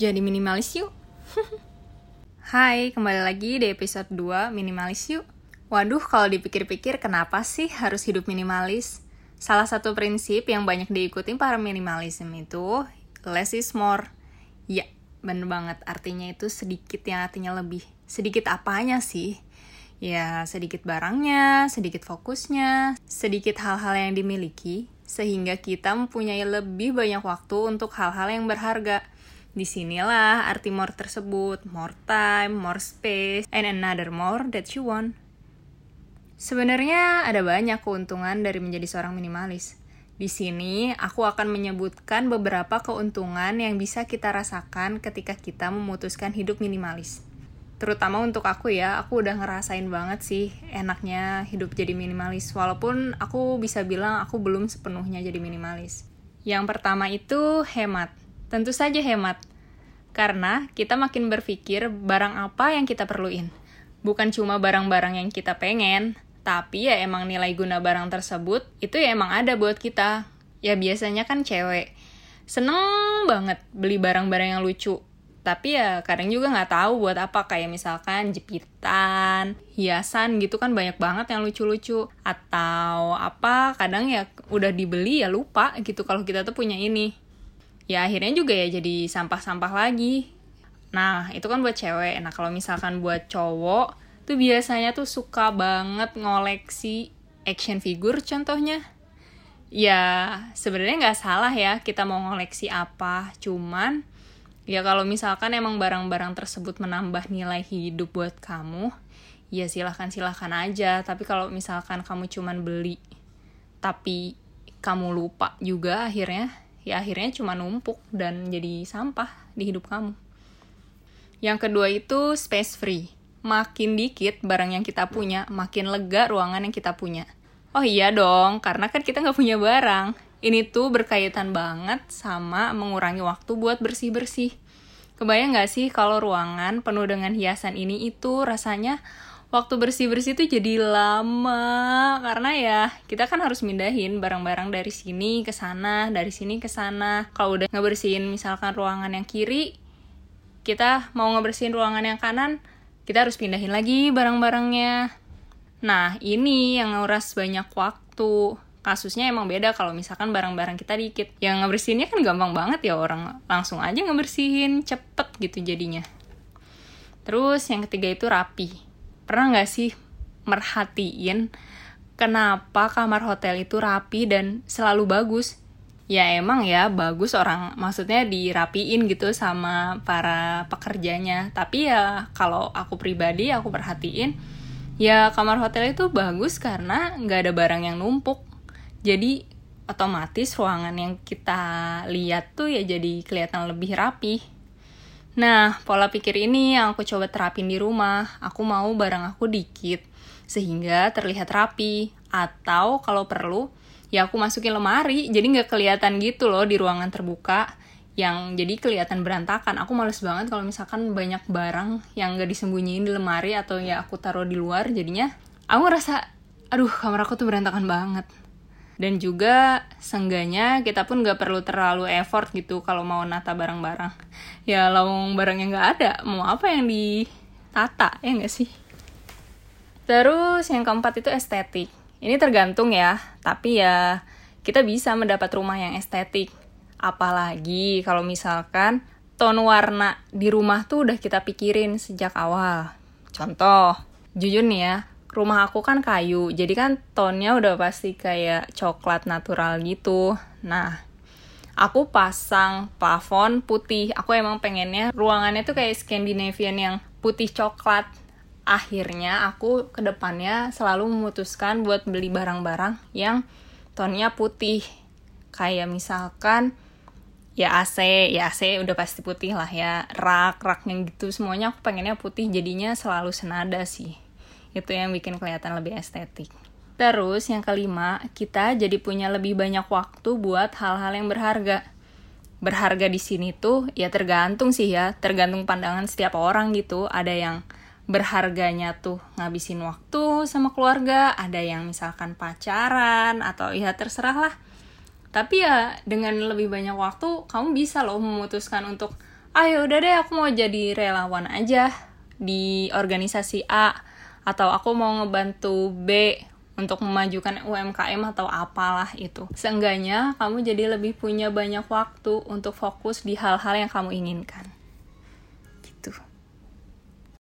jadi minimalis yuk. Hai, kembali lagi di episode 2 Minimalis Yuk. Waduh, kalau dipikir-pikir kenapa sih harus hidup minimalis? Salah satu prinsip yang banyak diikuti para minimalism itu less is more. Ya, bener banget. Artinya itu sedikit yang artinya lebih. Sedikit apanya sih? Ya, sedikit barangnya, sedikit fokusnya, sedikit hal-hal yang dimiliki, sehingga kita mempunyai lebih banyak waktu untuk hal-hal yang berharga Di sinilah arti more tersebut, more time, more space, and another more that you want. Sebenarnya ada banyak keuntungan dari menjadi seorang minimalis. Di sini, aku akan menyebutkan beberapa keuntungan yang bisa kita rasakan ketika kita memutuskan hidup minimalis. Terutama untuk aku ya, aku udah ngerasain banget sih enaknya hidup jadi minimalis. Walaupun aku bisa bilang aku belum sepenuhnya jadi minimalis. Yang pertama itu hemat. Tentu saja hemat, karena kita makin berpikir barang apa yang kita perluin. Bukan cuma barang-barang yang kita pengen, tapi ya emang nilai guna barang tersebut itu ya emang ada buat kita. Ya biasanya kan cewek seneng banget beli barang-barang yang lucu. Tapi ya kadang juga nggak tahu buat apa kayak misalkan jepitan, hiasan gitu kan banyak banget yang lucu-lucu. Atau apa kadang ya udah dibeli ya lupa gitu kalau kita tuh punya ini ya akhirnya juga ya jadi sampah-sampah lagi. Nah, itu kan buat cewek. Nah, kalau misalkan buat cowok, tuh biasanya tuh suka banget ngoleksi action figure contohnya. Ya, sebenarnya nggak salah ya kita mau ngoleksi apa. Cuman, ya kalau misalkan emang barang-barang tersebut menambah nilai hidup buat kamu, ya silahkan-silahkan aja. Tapi kalau misalkan kamu cuman beli, tapi kamu lupa juga akhirnya, ya akhirnya cuma numpuk dan jadi sampah di hidup kamu. Yang kedua itu space free. Makin dikit barang yang kita punya, makin lega ruangan yang kita punya. Oh iya dong, karena kan kita nggak punya barang. Ini tuh berkaitan banget sama mengurangi waktu buat bersih-bersih. Kebayang nggak sih kalau ruangan penuh dengan hiasan ini itu rasanya waktu bersih-bersih tuh jadi lama karena ya kita kan harus mindahin barang-barang dari sini ke sana, dari sini ke sana. Kalau udah ngebersihin misalkan ruangan yang kiri, kita mau ngebersihin ruangan yang kanan, kita harus pindahin lagi barang-barangnya. Nah, ini yang nguras banyak waktu. Kasusnya emang beda kalau misalkan barang-barang kita dikit. Yang ngebersihinnya kan gampang banget ya orang langsung aja ngebersihin, cepet gitu jadinya. Terus yang ketiga itu rapi pernah nggak sih merhatiin kenapa kamar hotel itu rapi dan selalu bagus? Ya emang ya bagus orang maksudnya dirapiin gitu sama para pekerjanya. Tapi ya kalau aku pribadi aku perhatiin ya kamar hotel itu bagus karena nggak ada barang yang numpuk. Jadi otomatis ruangan yang kita lihat tuh ya jadi kelihatan lebih rapi. Nah, pola pikir ini yang aku coba terapin di rumah. Aku mau barang aku dikit, sehingga terlihat rapi. Atau kalau perlu, ya aku masukin lemari, jadi nggak kelihatan gitu loh di ruangan terbuka yang jadi kelihatan berantakan. Aku males banget kalau misalkan banyak barang yang nggak disembunyiin di lemari atau ya aku taruh di luar, jadinya aku ngerasa, aduh kamar aku tuh berantakan banget dan juga sengganya kita pun gak perlu terlalu effort gitu kalau mau nata barang-barang ya lawang barangnya nggak ada. Mau apa yang ditata ya nggak sih? Terus yang keempat itu estetik. Ini tergantung ya tapi ya kita bisa mendapat rumah yang estetik. Apalagi kalau misalkan tone warna di rumah tuh udah kita pikirin sejak awal. Contoh jujur nih ya rumah aku kan kayu, jadi kan tonnya udah pasti kayak coklat natural gitu. Nah, aku pasang plafon putih. Aku emang pengennya ruangannya tuh kayak Scandinavian yang putih coklat. Akhirnya aku ke depannya selalu memutuskan buat beli barang-barang yang tonnya putih. Kayak misalkan ya AC, ya AC udah pasti putih lah ya. Rak, rak yang gitu semuanya aku pengennya putih jadinya selalu senada sih itu yang bikin kelihatan lebih estetik. Terus yang kelima, kita jadi punya lebih banyak waktu buat hal-hal yang berharga. Berharga di sini tuh ya tergantung sih ya, tergantung pandangan setiap orang gitu. Ada yang berharganya tuh ngabisin waktu sama keluarga, ada yang misalkan pacaran atau ya terserah lah. Tapi ya dengan lebih banyak waktu kamu bisa loh memutuskan untuk ah ya udah deh aku mau jadi relawan aja di organisasi A atau aku mau ngebantu B untuk memajukan UMKM atau apalah itu. Seenggaknya kamu jadi lebih punya banyak waktu untuk fokus di hal-hal yang kamu inginkan.